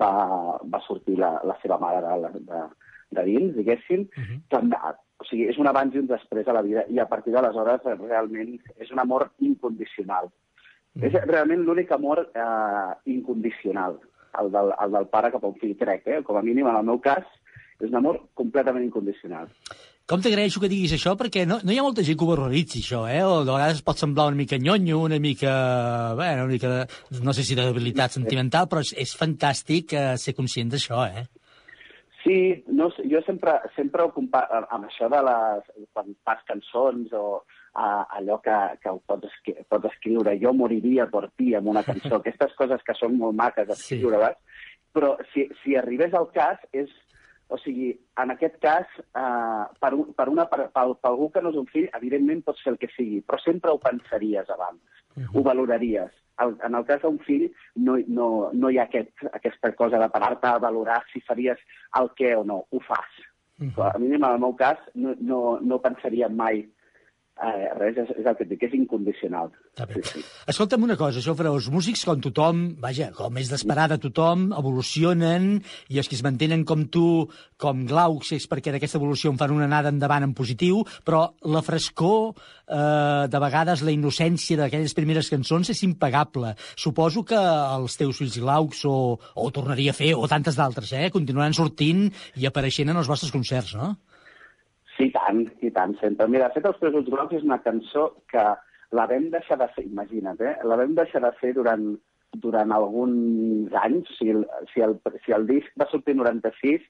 va, va sortir la, la seva mare de, de, de dins, diguéssim, també, o sigui, és un abans i un després a la vida, i a partir d'aleshores realment és un amor incondicional. És realment l'únic amor eh, incondicional, el del, el del pare cap a un fill, crec, eh? com a mínim en el meu cas, és un amor completament incondicional. Com t'agraeixo que diguis això, perquè no, no hi ha molta gent que ho horroritzi, això, eh? O de vegades pot semblar una mica nyonyo, una mica... Bueno, una mica de, no sé si de debilitat sentimental, però és, és fantàstic eh, ser conscient d'això, eh? Sí, no, jo sempre, sempre ho comparo amb això de les... quan fas cançons o a, allò que, que ho pots, escri pots escriure, jo moriria per ti amb una cançó, aquestes coses que són molt maques d'escriure, sí. però si, si arribés al cas, és, o sigui, en aquest cas, eh, per, un, per, una, per, per, per algú que no és un fill, evidentment pots fer el que sigui, però sempre ho pensaries abans, ho valoraries. El, en el cas d'un fill no, no, no hi ha aquest, aquesta cosa de parar-te a valorar si faries el què o no, ho fas. Però a mi, en el meu cas, no, no, no pensaria mai eh, res, és, és el que et dic, és incondicional. Sí, sí. Escolta'm una cosa, Jofre, els músics, com tothom, vaja, com és d'esperar de tothom, evolucionen, i els que es mantenen com tu, com Glaucs, és perquè d'aquesta evolució en fan una anada endavant en positiu, però la frescor, eh, de vegades la innocència d'aquelles primeres cançons és impagable. Suposo que els teus fills Glaucs, o, o tornaria a fer, o tantes d'altres, eh, continuaran sortint i apareixent en els vostres concerts, no? Sí, i tant, i tant, sempre. Mira, de fet, Els Tres Ulls Grocs és una cançó que la vam deixar de fer, imagina't, eh? La vam deixar de fer durant, durant alguns anys. Sigui, el- si, el, si el disc va sortir el 96,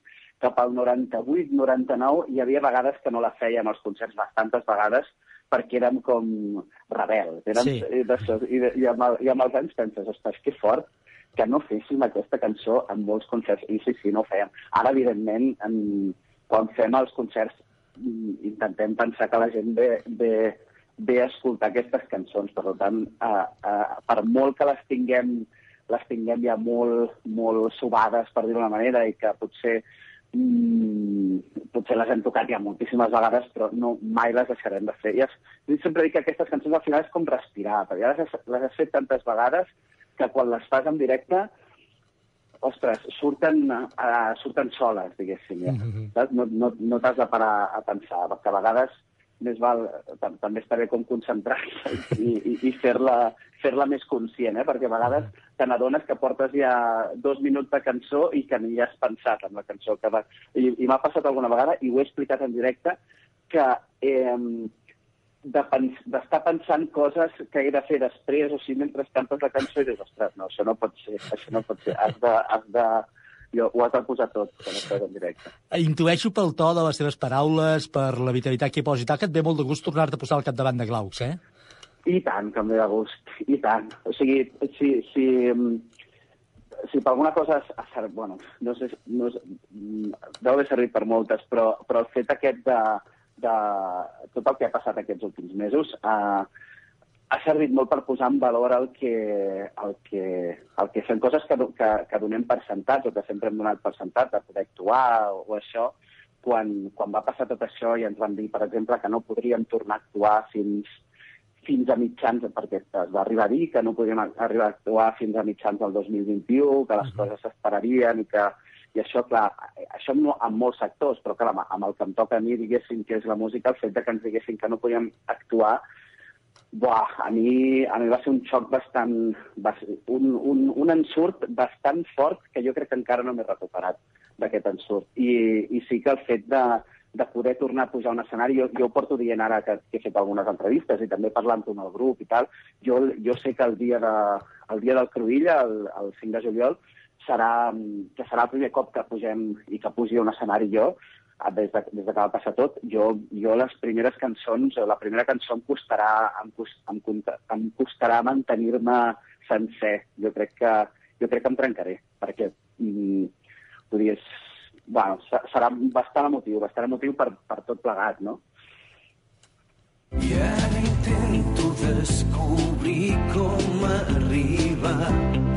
cap al 98, 99, hi havia vegades que no la fèiem als concerts, bastantes vegades, perquè érem com rebels. Érem, Sí. i, i, i, amb, el- I amb els anys penses, ostres, que fort que no féssim aquesta cançó en molts concerts. I sí, sí, no ho fèiem. Ara, evidentment, en, quan fem els concerts intentem pensar que la gent ve, ve, ve a escoltar aquestes cançons. Per tant, eh, eh, per molt que les tinguem, les tinguem ja molt, molt subades, per dir-ho d'una manera, i que potser mm, potser les hem tocat ja moltíssimes vegades, però no, mai les deixarem de fer. I es, jo sempre dic que aquestes cançons al final és com respirar, perquè ja les, has- les has fet tantes vegades que quan les fas en directe ostres, surten, uh, surten soles, diguéssim. Ja. Saps? No, no, no t'has de parar a pensar, perquè a vegades més val, tam- també està bé com concentrar-se i, i, i fer-la fer més conscient, eh? perquè a vegades te n'adones que portes ja dos minuts de cançó i que ni has pensat en la cançó que va... I, i m'ha passat alguna vegada, i ho he explicat en directe, que eh, de pens d'estar pensant coses que he de fer després o si mentre cantes la cançó i dius, ostres, no, això no pot ser, això no pot ser, has de, has de, jo, ho has de posar tot quan estàs en directe. Intueixo pel to de les teves paraules, per la vitalitat que hi posi, que et ve molt de gust tornar-te a posar al capdavant de Glaucs, eh? I tant, que em ve de gust, i tant. O sigui, si, si, si per alguna cosa ha servit, bueno, no sé, no sé, deu haver servit per moltes, però, però el fet aquest de, de tot el que ha passat aquests últims mesos, eh, ha servit molt per posar en valor el que, el que, el que fem coses que, que, que donem per sentats o que sempre hem donat per sentat, de poder actuar o, o això, quan, quan va passar tot això i ens van dir, per exemple, que no podríem tornar a actuar fins, fins a mitjans, perquè es va arribar a dir que no podríem arribar a actuar fins a mitjans del 2021, que les coses s'esperarien i que i això, clar, això amb, amb molts sectors, però clar, amb, el que em toca a mi, diguéssim, que és la música, el fet de que ens diguessin que no podíem actuar, buah, a mi, a mi va ser un xoc bastant... Un, un, un ensurt bastant fort que jo crec que encara no m'he recuperat d'aquest ensurt. I, I sí que el fet de, de poder tornar a pujar a un escenari, jo, jo ho porto dient ara que, que he fet algunes entrevistes i també parlant-ho amb el grup i tal, jo, jo sé que el dia, de, el dia del Cruïlla, el, el 5 de juliol, serà, que serà el primer cop que pugem i que pugi a un escenari jo, des de, des de que va passar tot, jo, jo les primeres cançons, la primera cançó em costarà, em, cos- em, em costarà mantenir-me sencer. Jo crec que, jo crec que em trencaré, perquè mm, dir, és, bueno, se- serà bastant emotiu, bastant emotiu per, per tot plegat, no? I ara intento descobrir com arribar.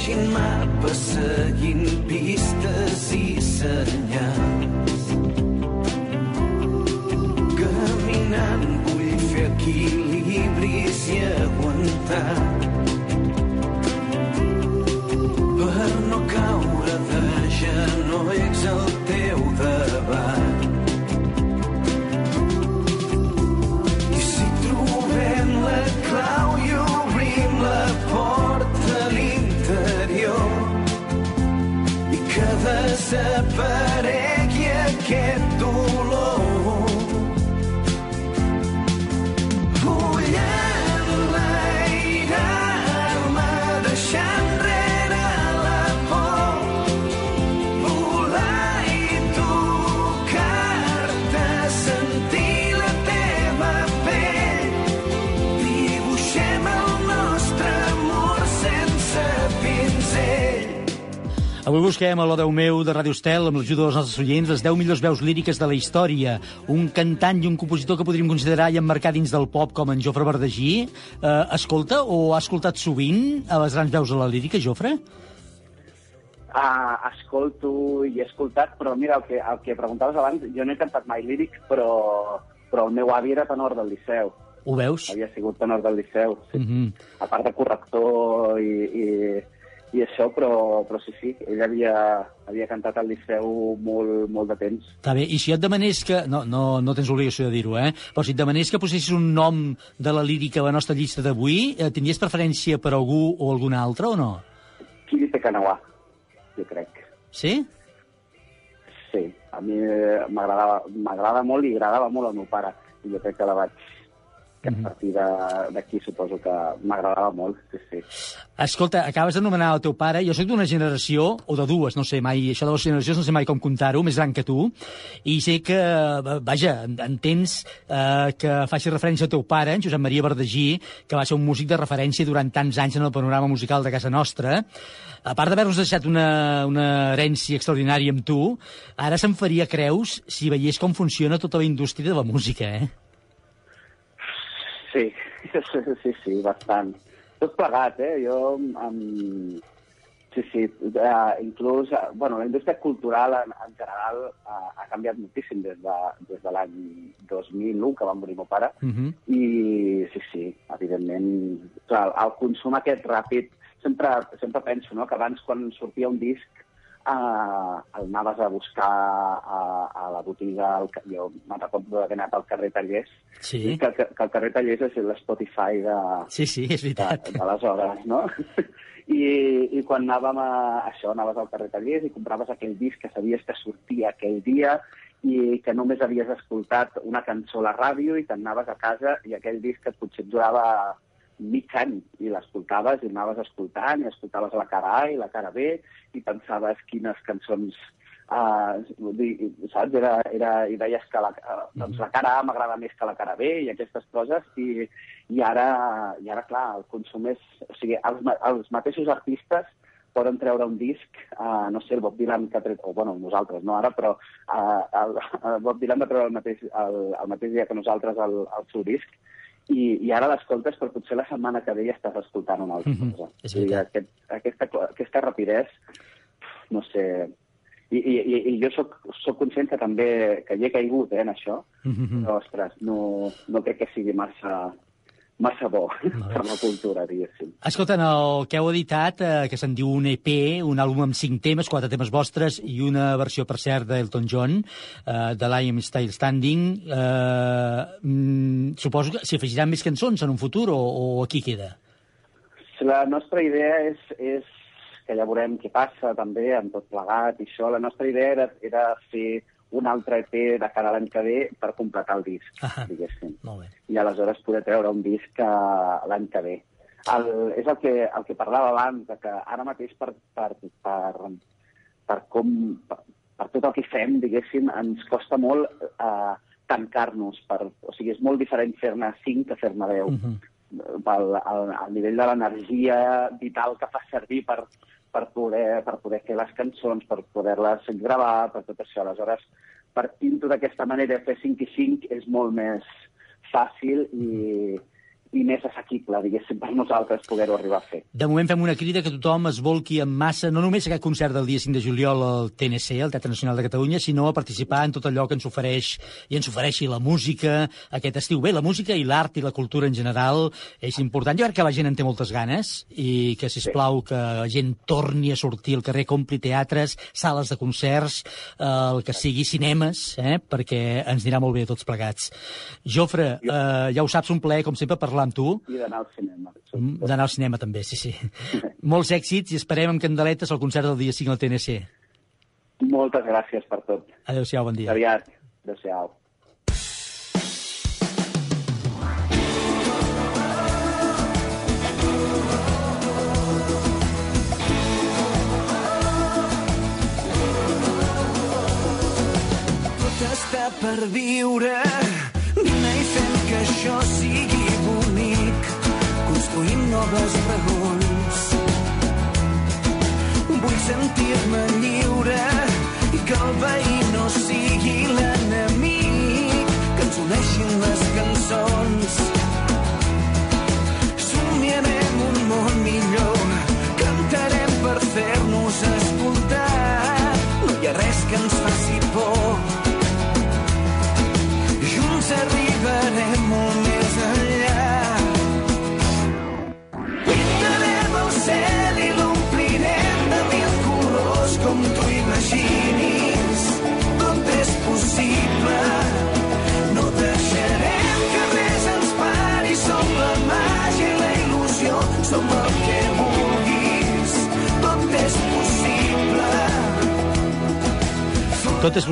Llegint mapes, seguint pistes i senyals. Caminant vull fer equilibris i aguantar. Avui busquem a l'O Déu meu de Ràdio Estel, amb l'ajuda dels nostres oients, les 10 millors veus líriques de la història. Un cantant i un compositor que podríem considerar i emmarcar dins del pop com en Jofre Verdagí. Eh, escolta o ha escoltat sovint a les grans veus de la lírica, Jofre? Uh, escolto i he escoltat, però mira, el que, el que preguntaves abans, jo no he cantat mai lírics, però, però el meu avi era tenor del Liceu. Ho veus? Havia sigut tenor del Liceu, sí. Mm -hmm. a part de corrector i, i, i això, però, però sí, sí, ell havia, havia cantat al Liceu molt, molt de temps. Està bé, i si et demanés que... No, no, no tens obligació de dir-ho, eh? Però si et demanés que posessis un nom de la lírica a la nostra llista d'avui, eh, tindries preferència per algú o algun altre o no? Kiri Tekanawà, jo crec. Sí? Sí, a mi eh, m'agradava m'agrada molt i agradava molt al meu pare. I jo crec que la vaig que a partir de- d'aquí suposo que m'agradava molt, sí, sí. Escolta, acabes d'anomenar el teu pare. Jo sóc d'una generació, o de dues, no sé mai, això de les generacions no sé mai com comptar-ho, més gran que tu, i sé que, vaja, entens eh, que facis referència al teu pare, en Josep Maria Verdagí, que va ser un músic de referència durant tants anys en el panorama musical de casa nostra. A part d'haver-nos deixat una, una herència extraordinària amb tu, ara se'n faria creus si veiés com funciona tota la indústria de la música, eh? Sí, sí, sí, bastant. Tot plegat, eh? Jo, um, sí, sí, uh, inclús, uh, bueno, la indústria cultural en, en general uh, ha canviat moltíssim des de, des de l'any 2001, que va morir meu pare, Uh -huh. i sí, sí, evidentment, clar, el consum aquest ràpid, sempre, sempre penso no, que abans quan sortia un disc uh, el anaves a buscar a, a la botiga, al, ca- jo me'n recordo d'haver anat al carrer Tallers, Sí. que, que, que el carrer Tallers és l'Spotify de, Sí, sí, és veritat. de, de les hores, no? I, I quan anàvem a això, anaves al carrer Tallers i compraves aquell disc que sabies que sortia aquell dia i que només havies escoltat una cançó a la ràdio i t'anaves a casa i aquell disc que potser et durava mig any i l'escoltaves i anaves escoltant i escoltaves la cara A i la cara B i pensaves quines cançons uh, saps? Era, era, I deies que la, uh, doncs la cara A m'agrada més que la cara B i aquestes coses i, i, ara, i ara, clar, el consum és... O sigui, els, els mateixos artistes poden treure un disc, uh, no sé, el Bob Dylan que ha tret, o bueno, nosaltres, no ara, però uh, el, el Bob Dylan va treure el mateix, el, el mateix dia que nosaltres el, el seu disc, i, i ara l'escoltes, però potser la setmana que ve ja estàs escoltant una altra Mhm, cosa. és I veritat. aquest, aquesta, aquesta rapidesa, no sé... I, i, i- i jo sóc, sóc conscient que també que hi he caigut eh, en això, Mhm. però, ostres, no, no crec que sigui massa, massa bo per la cultura, diguéssim. Escolta, el que heu editat, eh, que se'n diu un EP, un àlbum amb cinc temes, quatre temes vostres i una versió, per cert, d'Elton John, eh, de l'I Am Still Standing, eh, mm, suposo que s'hi afegiran més cançons en un futur o, o aquí queda? La nostra idea és, és que ja veurem què passa també amb tot plegat i això. La nostra idea era, era fer un altre EP de cara a l'any que ve per completar el disc, Ah, diguéssim. molt bé. I aleshores poder treure un disc eh, l'any que ve. El, és el que, el que parlava abans, de que ara mateix per, per, per, per com... Per, per tot el que fem, diguéssim, ens costa molt eh, tancar-nos. Per, o sigui, és molt diferent fer-ne 5 que fer-ne 10 Mhm. pel el, el nivell de l'energia vital que fa servir per, per, poder, per poder fer les cançons, per poder-les gravar, per tot això. Aleshores, partint-ho d'aquesta manera, fer 5 i 5 és molt més fàcil i, i més assequible, diguéssim, per nosaltres poder-ho arribar a fer. De moment fem una crida que tothom es volqui en massa, no només a aquest concert del dia 5 de juliol al TNC, al Teatre Nacional de Catalunya, sinó a participar en tot allò que ens ofereix i ens ofereixi la música aquest estiu. Bé, la música i l'art i la cultura en general és important. Jo crec que la gent en té moltes ganes i que, si plau que la gent torni a sortir al carrer, compli teatres, sales de concerts, eh, el que sigui cinemes, eh, perquè ens anirà molt bé tots plegats. Jofre, eh, ja ho saps, un plaer, com sempre, parlar amb tu. I d'anar al cinema. Mm, D'anar al cinema també, sí, sí. Molts èxits i esperem amb candeletes al concert del dia 5 al TNC. Moltes gràcies per tot. Adéu-siau, bon dia. Aviat. Adéu-siau. Per viure. Vine i fem que això sigui. Construïm noves raons. Vull sentir-me lliure i que el veí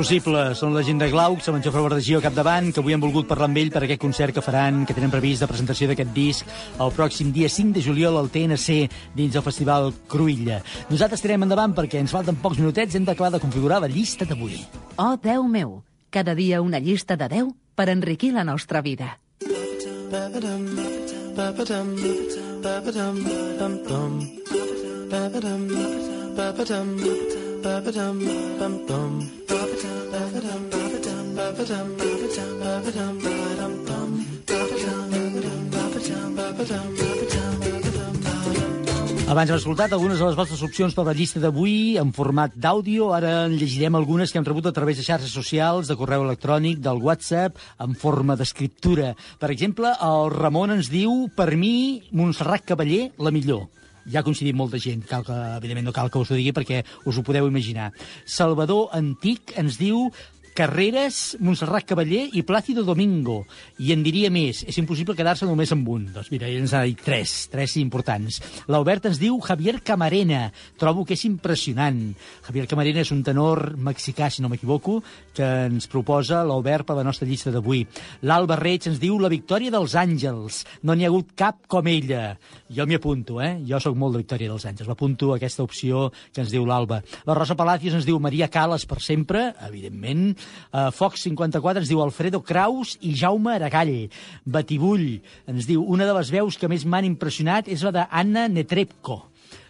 Tot és possible. Són la gent de Glaucs, amb en Jofre Verdegió al capdavant, que avui han volgut parlar amb ell per aquest concert que faran, que tenen previst de presentació d'aquest disc el pròxim dia 5 de juliol al TNC dins el Festival Cruïlla. Nosaltres tirem endavant perquè ens falten pocs minutets, hem d'acabar de configurar la llista d'avui. Oh, Déu meu! Cada dia una llista de 10 per enriquir la nostra vida. Ba-ba-dum, ba-ba-dum, ba-ba-dum, bum-bum. Ba-ba-dum, ba-ba-dum, ba-ba-dum, bum-bum. Ba-ba-dum, ba-ba-dum, ba-ba-dum, Abans hem escoltat algunes de les vostres opcions per la llista d'avui en format d'àudio. Ara en llegirem algunes que hem rebut a través de xarxes socials, de correu electrònic, del WhatsApp, en forma d'escriptura. Per exemple, el Ramon ens diu, per mi, Montserrat Cavaller, la millor. Ja ha coincidit molta gent, cal que, evidentment no cal que us ho digui perquè us ho podeu imaginar. Salvador Antic ens diu Carreras, Montserrat Cavaller i Plàcido Domingo. I en diria més, és impossible quedar-se només amb un. Doncs mira, ens ha dit tres, tres importants. L'Albert ens diu Javier Camarena. Trobo que és impressionant. Javier Camarena és un tenor mexicà, si no m'equivoco, que ens proposa l'Albert per la nostra llista d'avui. L'Alba Reig ens diu La victòria dels àngels. No n'hi ha hagut cap com ella. Jo m'hi apunto, eh? Jo sóc molt de Victòria dels Àngels. M'apunto aquesta opció que ens diu l'Alba. La Rosa Palacios ens diu Maria Calas per sempre, evidentment. Uh, Fox 54 ens diu Alfredo Kraus i Jaume Aragall. Batibull ens diu una de les veus que més m'han impressionat és la d'Anna Netrebko.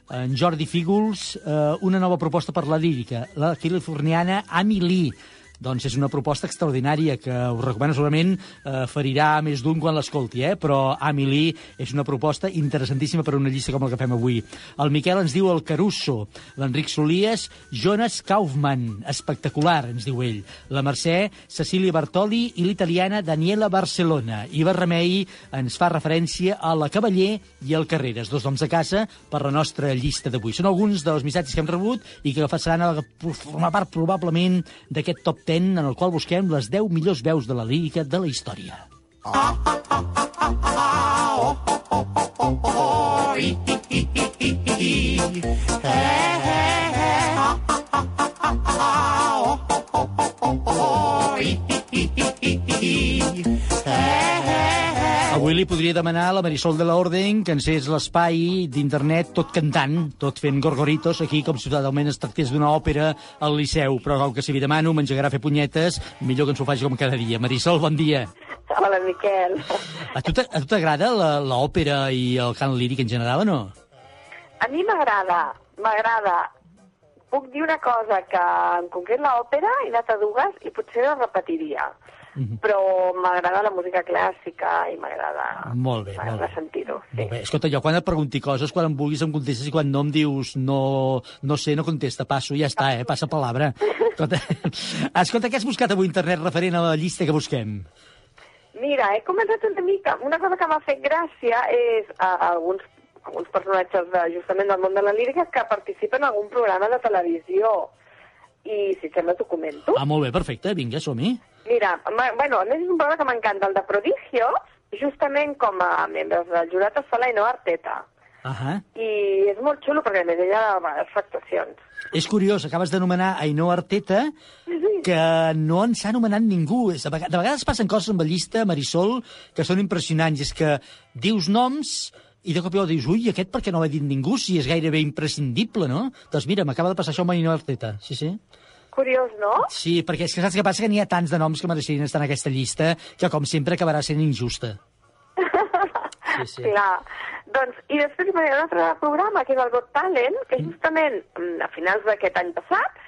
en Jordi Fígols, eh, una nova proposta per la lírica, la californiana Amy Lee. Doncs és una proposta extraordinària que us recomano segurament eh, ferirà més d'un quan l'escolti, eh? però Amy Lee és una proposta interessantíssima per una llista com la que fem avui. El Miquel ens diu el Caruso, l'Enric Solies, Jonas Kaufmann, espectacular, ens diu ell. La Mercè, Cecília Bartoli i l'italiana Daniela Barcelona. Iva Remei ens fa referència a la Cavaller i el Carreras, dos noms de casa per la nostra llista d'avui. Són alguns dels missatges que hem rebut i que passaran a formar part probablement d'aquest top 10 en el qual busquem les 10 millors veus de la lírica de la història. Avui li podria demanar a la Marisol de la Orden que ens fes l'espai d'internet tot cantant, tot fent gorgoritos, aquí com si totalment es tractés d'una òpera al Liceu, però com que si li demano m'engegarà a fer punyetes, millor que ens ho faci com cada dia. Marisol, bon dia. Hola, Miquel. A tu t'agrada la- l'òpera i el cant líric en general o no? A mi m'agrada, m'agrada. Puc dir una cosa, que en concret l'òpera he anat a dues i potser la repetiria. Però m'agrada la música clàssica i m'agrada Molt bé, molt bé. sentir-ho. Molt bé. Escolta, jo quan et pregunti coses, quan em vulguis em contestes i quan no em dius no, no sé, no contesta, passo, ja està, eh? Passa palabra. Escolta, escolta, què has buscat avui a internet referent a la llista que busquem? Mira, he començat una mica... Una cosa que m'ha fet gràcia és a, alguns, alguns personatges de, justament del món de la lírica que participen en algun programa de televisió. I, si et sembla, t'ho comento. Ah, molt bé, perfecte, vinga, som-hi. Mira, bueno, a més és un programa que m'encanta, el de Prodigio, justament com a membres del jurat es fa l'Ainhoa Arteta. Ahà. I és molt xulo perquè a més ella les actuacions. És curiós, acabes d'anomenar Ainhoa Arteta, que no ens ha anomenat ningú. De vega- de vegades passen coses amb la llista, Marisol, que són impressionants. És que dius noms i de cop i volta dius, ui, aquest per què no ho ha dit ningú, si és gairebé imprescindible, no? Doncs mira, m'acaba de passar això amb Ainhoa Arteta, sí, sí. Curiós, no? Sí, perquè és que saps què passa? Que n'hi ha tants de noms que mereixerien estar en aquesta llista que, com sempre, acabarà sent injusta. Sí, sí. Clar. Doncs, I després hi haver un altre programa, que és el Got Talent, que justament mm, a finals d'aquest any passat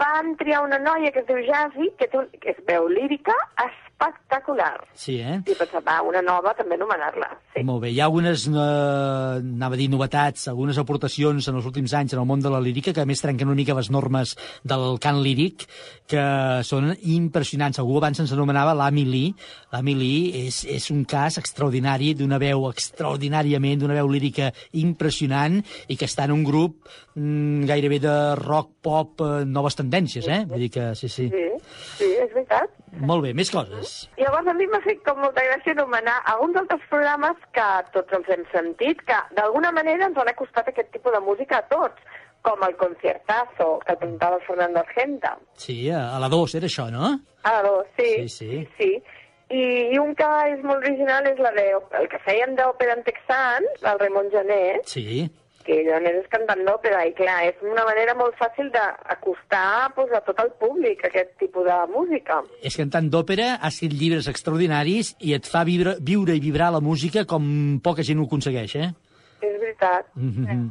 van triar una noia que es diu Jazzy, que, té un, que és veu lírica espectacular. Sí, eh? I pensava, va, una nova també anomenar-la. Sí. Molt bé, hi ha algunes, eh, anava a dir, novetats, algunes aportacions en els últims anys en el món de la lírica que a més trenquen una mica les normes del cant líric, que són impressionants. Algú abans ens anomenava l'Amy Lee. L'Amy Lee és, és un cas extraordinari d'una veu extraordinàriament, d'una veu lírica impressionant i que està en un grup mm, gairebé de rock, pop, eh, noves tendències, eh? Vull dir que sí, sí. Sí, sí, és veritat. Molt bé, més coses. Llavors a mi m'ha fet com molta gràcia anomenar alguns altres programes que tots els hem sentit, que d'alguna manera ens han acostat aquest tipus de música a tots, com el Conciertazo, que el presentava el Fernando Argenta. Sí, a a la 2 era això, no? Ah, no, sí. Sí, sí. sí. I, I un que és molt original és la de, el que feien d'òpera en texans, el Ramon Janet, Sí. Que ell a més és cantant d'òpera, i clar, és una manera molt fàcil d'acostar pues, a tot el públic aquest tipus de música. És cantant d'òpera, ha escrit llibres extraordinaris i et fa viure, viure i vibrar la música com poca gent ho aconsegueix, eh? És veritat. Mm -hmm.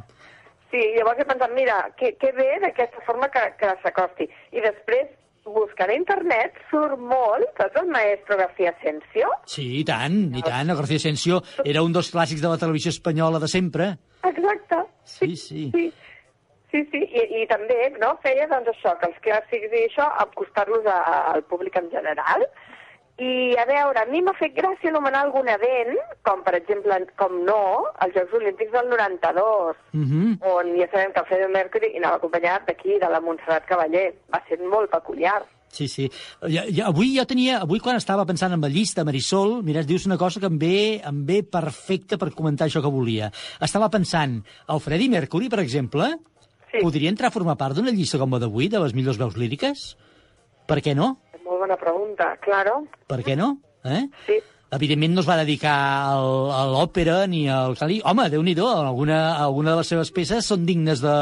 Sí, llavors he pensat, mira, que, que bé d'aquesta forma que, que s'acosti. I després, buscant a internet, surt molt, saps el maestro García Asensio? Sí, i tant, i tant. El García Asensio era un dels clàssics de la televisió espanyola de sempre. Exacte. Sí, sí. Sí, sí, sí. I, i també no, feia doncs, això, que els clàssics i això, acostar-los al públic en general. I, a veure, a mi m'ha fet gràcia anomenar algun event, com per exemple, com no, els Jocs Olímpics del 92, Mm -hmm. on ja sabem que el Freddie Mercury anava acompanyat d'aquí, de la Montserrat Cavaller. Va ser molt peculiar. Sí, sí. Ja, ja, avui jo tenia, avui quan estava pensant en la llista, Marisol, mira, dius una cosa que em ve, em ve perfecta per comentar això que volia. Estava pensant, el Freddie Mercury, per exemple, sí. podria entrar a formar part d'una llista com la d'avui, de les millors veus líriques? Per què no? Bona pregunta, claro. Per què no? Eh? Sí. Evidentment no es va dedicar al, a l'òpera ni al cali. Home, déu nhi alguna, alguna de les seves peces són dignes de,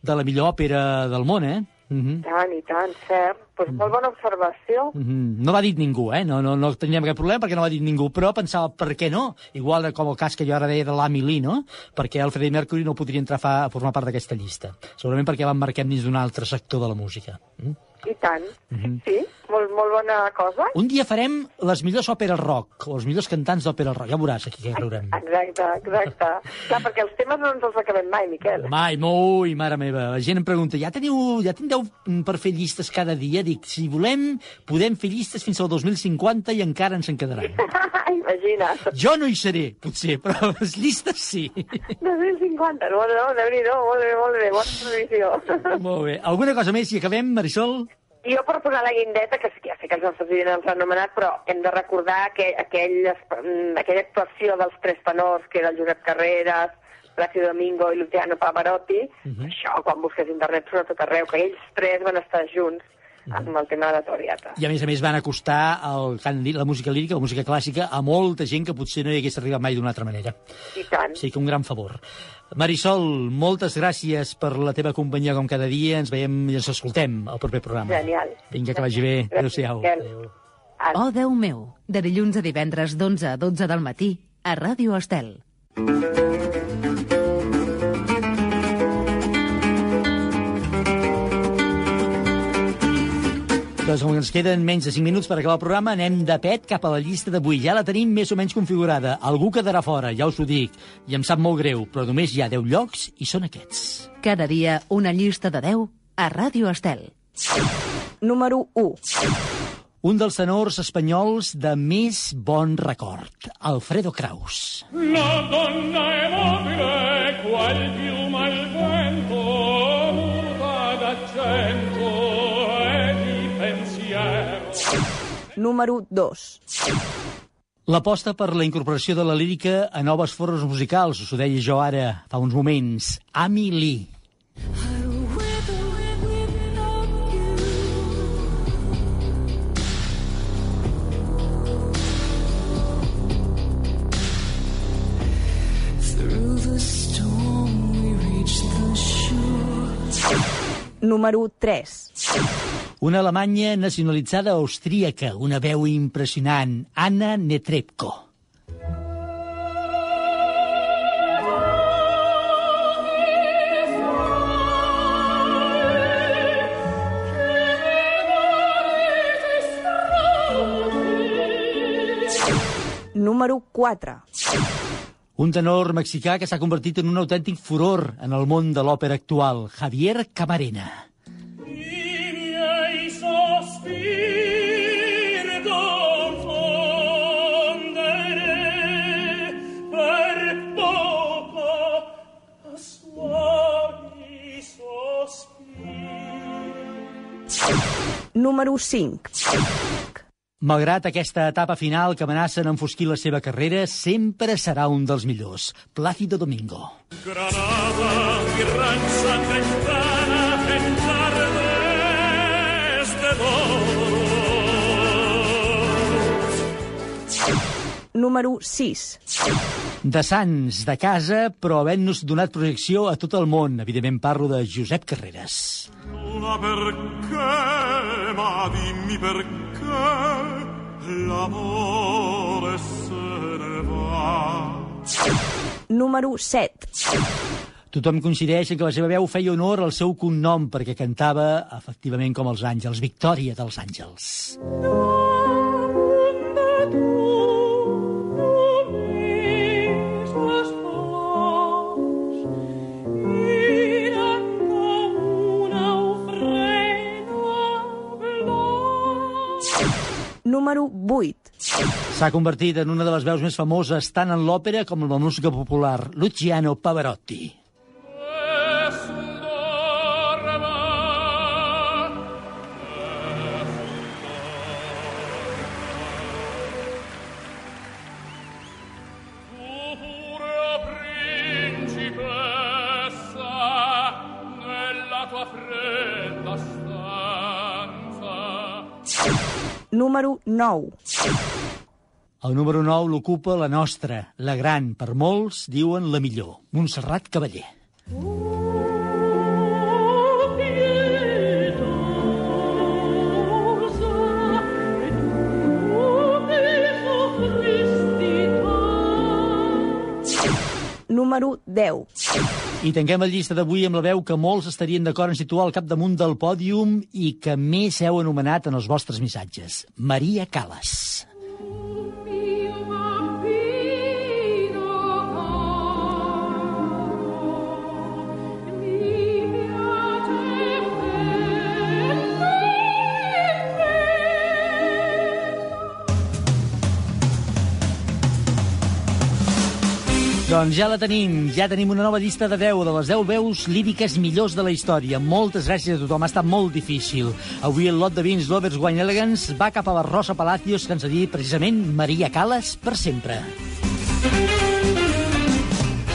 de la millor òpera del món, eh? Mhm. I tant, i tant, cert. Pues molt bona observació. Mhm. No va dit ningú, eh? No, no, no teníem cap problema perquè no va dit ningú, però pensava, per què no? Igual com el cas que jo ara deia de l'Amy Lee, no? Perquè el Freddie Mercury no podria entrar a formar part d'aquesta llista. Segurament perquè l'emmarquem dins d'un altre sector de la música. Mm? I tant. Mhm. Sí, molt, molt bona cosa. Un dia farem les millors òperes rock, o els millors cantants d'òpera rock. Ja veuràs aquí què veurem. Exacte, exacte. Clar, perquè els temes no ens els acabem mai, Miquel. Mai, ui, mare meva. La gent em pregunta, ja teniu, ja tindreu mm, per fer llistes cada dia? Dic, si volem, podem fer llistes fins al 2050 i encara ens en quedaran. Imagina't. Jo no hi seré, potser, però les llistes sí. 2050, no, no, Déu-n'hi-do, molt bé, molt bé, bona previsió. Molt bé. Alguna cosa més i acabem, Marisol? Jo per posar la guindeta, que ja sé que els nostres oients ens han anomenat, però hem de recordar que aquell, mm, aquella actuació dels tres tenors, que era el Josep Carreras, Plácido Domingo i Luciano Pavarotti, això, quan busques internet, surt a tot arreu, que ells tres van estar junts amb el tema de la Traviata. I a més a més van acostar el la música lírica, la música clàssica, a molta gent que potser no hi hagués arribat mai d'una altra manera. I tant. Sí que un gran favor. Marisol, moltes gràcies per la teva companyia com cada dia. Ens veiem i ens escoltem al proper programa. Genial. Vinga, que vagi bé. Adéu-siau. Miquel. Oh, Déu meu, de dilluns a divendres d'11 a 12 del matí a Ràdio Estel. Doncs com que ens queden menys de 5 minuts per acabar el programa, anem de pet cap a la llista d'avui. Ja la tenim més o menys configurada. Algú quedarà fora, ja us ho dic. I em sap molt greu, però només hi ha 10 llocs i són aquests. Cada dia una llista de 10 a Ràdio Estel. Número 1. Un dels tenors espanyols de més bon record, Alfredo Kraus. La donna è mobile, qual piuma al vento, Número 2. L'aposta per la incorporació de la lírica a noves formes musicals, us ho deia jo ara fa uns moments, Amy Lee. Número 3. Una alemanya nacionalitzada austríaca, una veu impressionant, Anna Netrebko. Número 4. Un tenor mexicà que s'ha convertit en un autèntic furor en el món de l'òpera actual, Javier Camarena. Número 5. Malgrat aquesta etapa final que amenaça enfosquir la seva carrera, sempre serà un dels millors, Plácido Domingo. Granada, mi ranza temprana en tardes de dos. Número 6. De Sants, de casa, però havent-nos donat projecció a tot el món. Evidentment parlo de Josep Carreras. Una perché, ma dimmi perché l'amore se ne va. Número 7. Tothom coincideix que la seva veu feia honor al seu cognom perquè cantava, efectivament, com els àngels, Victòria dels àngels. Número 8. S'ha convertit en una de les veus més famoses tant en l'òpera com en la música popular, Luciano Pavarotti. número 9. El número 9 l'ocupa la nostra, la gran, per molts diuen la millor, Montserrat Cavaller. Número 10. I tanquem la llista d'avui amb la veu que molts estarien d'acord en situar al capdamunt del pòdium i que més heu anomenat en els vostres missatges. Maria Calas. Doncs ja la tenim, ja tenim una nova llista de 10, de les 10 veus líriques millors de la història. Moltes gràcies a tothom, ha estat molt difícil. Avui el lot de vins Lovers Wine Elegance va cap a la Rosa Palacios, que ens ha dit precisament Maria Calas per sempre.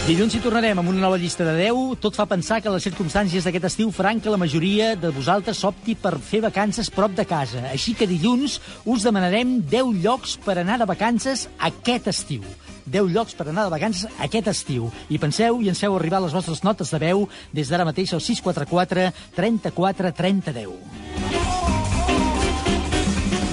Dilluns hi tornarem amb una nova llista de 10. Tot fa pensar que les circumstàncies d'aquest estiu faran que la majoria de vosaltres opti per fer vacances prop de casa. Així que dilluns us demanarem 10 llocs per anar de vacances aquest estiu. 10 llocs per anar de vacances aquest estiu. I penseu i ens feu arribar les vostres notes de veu des d'ara mateix al 644 34 30 10.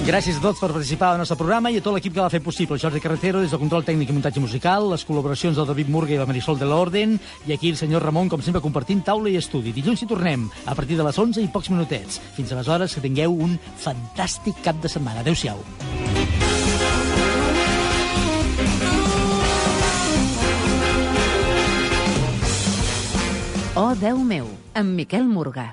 Gràcies a tots per participar al nostre programa i a tot l'equip que va fer possible. Jordi Carretero, des del control tècnic i muntatge musical, les col·laboracions del David Murga i la Marisol de l'Orden, i aquí el senyor Ramon, com sempre, compartint taula i estudi. Dilluns hi tornem, a partir de les 11 i pocs minutets. Fins aleshores, que tingueu un fantàstic cap de setmana. Adéu-siau. Oh, Déu meu, amb Miquel Morgà.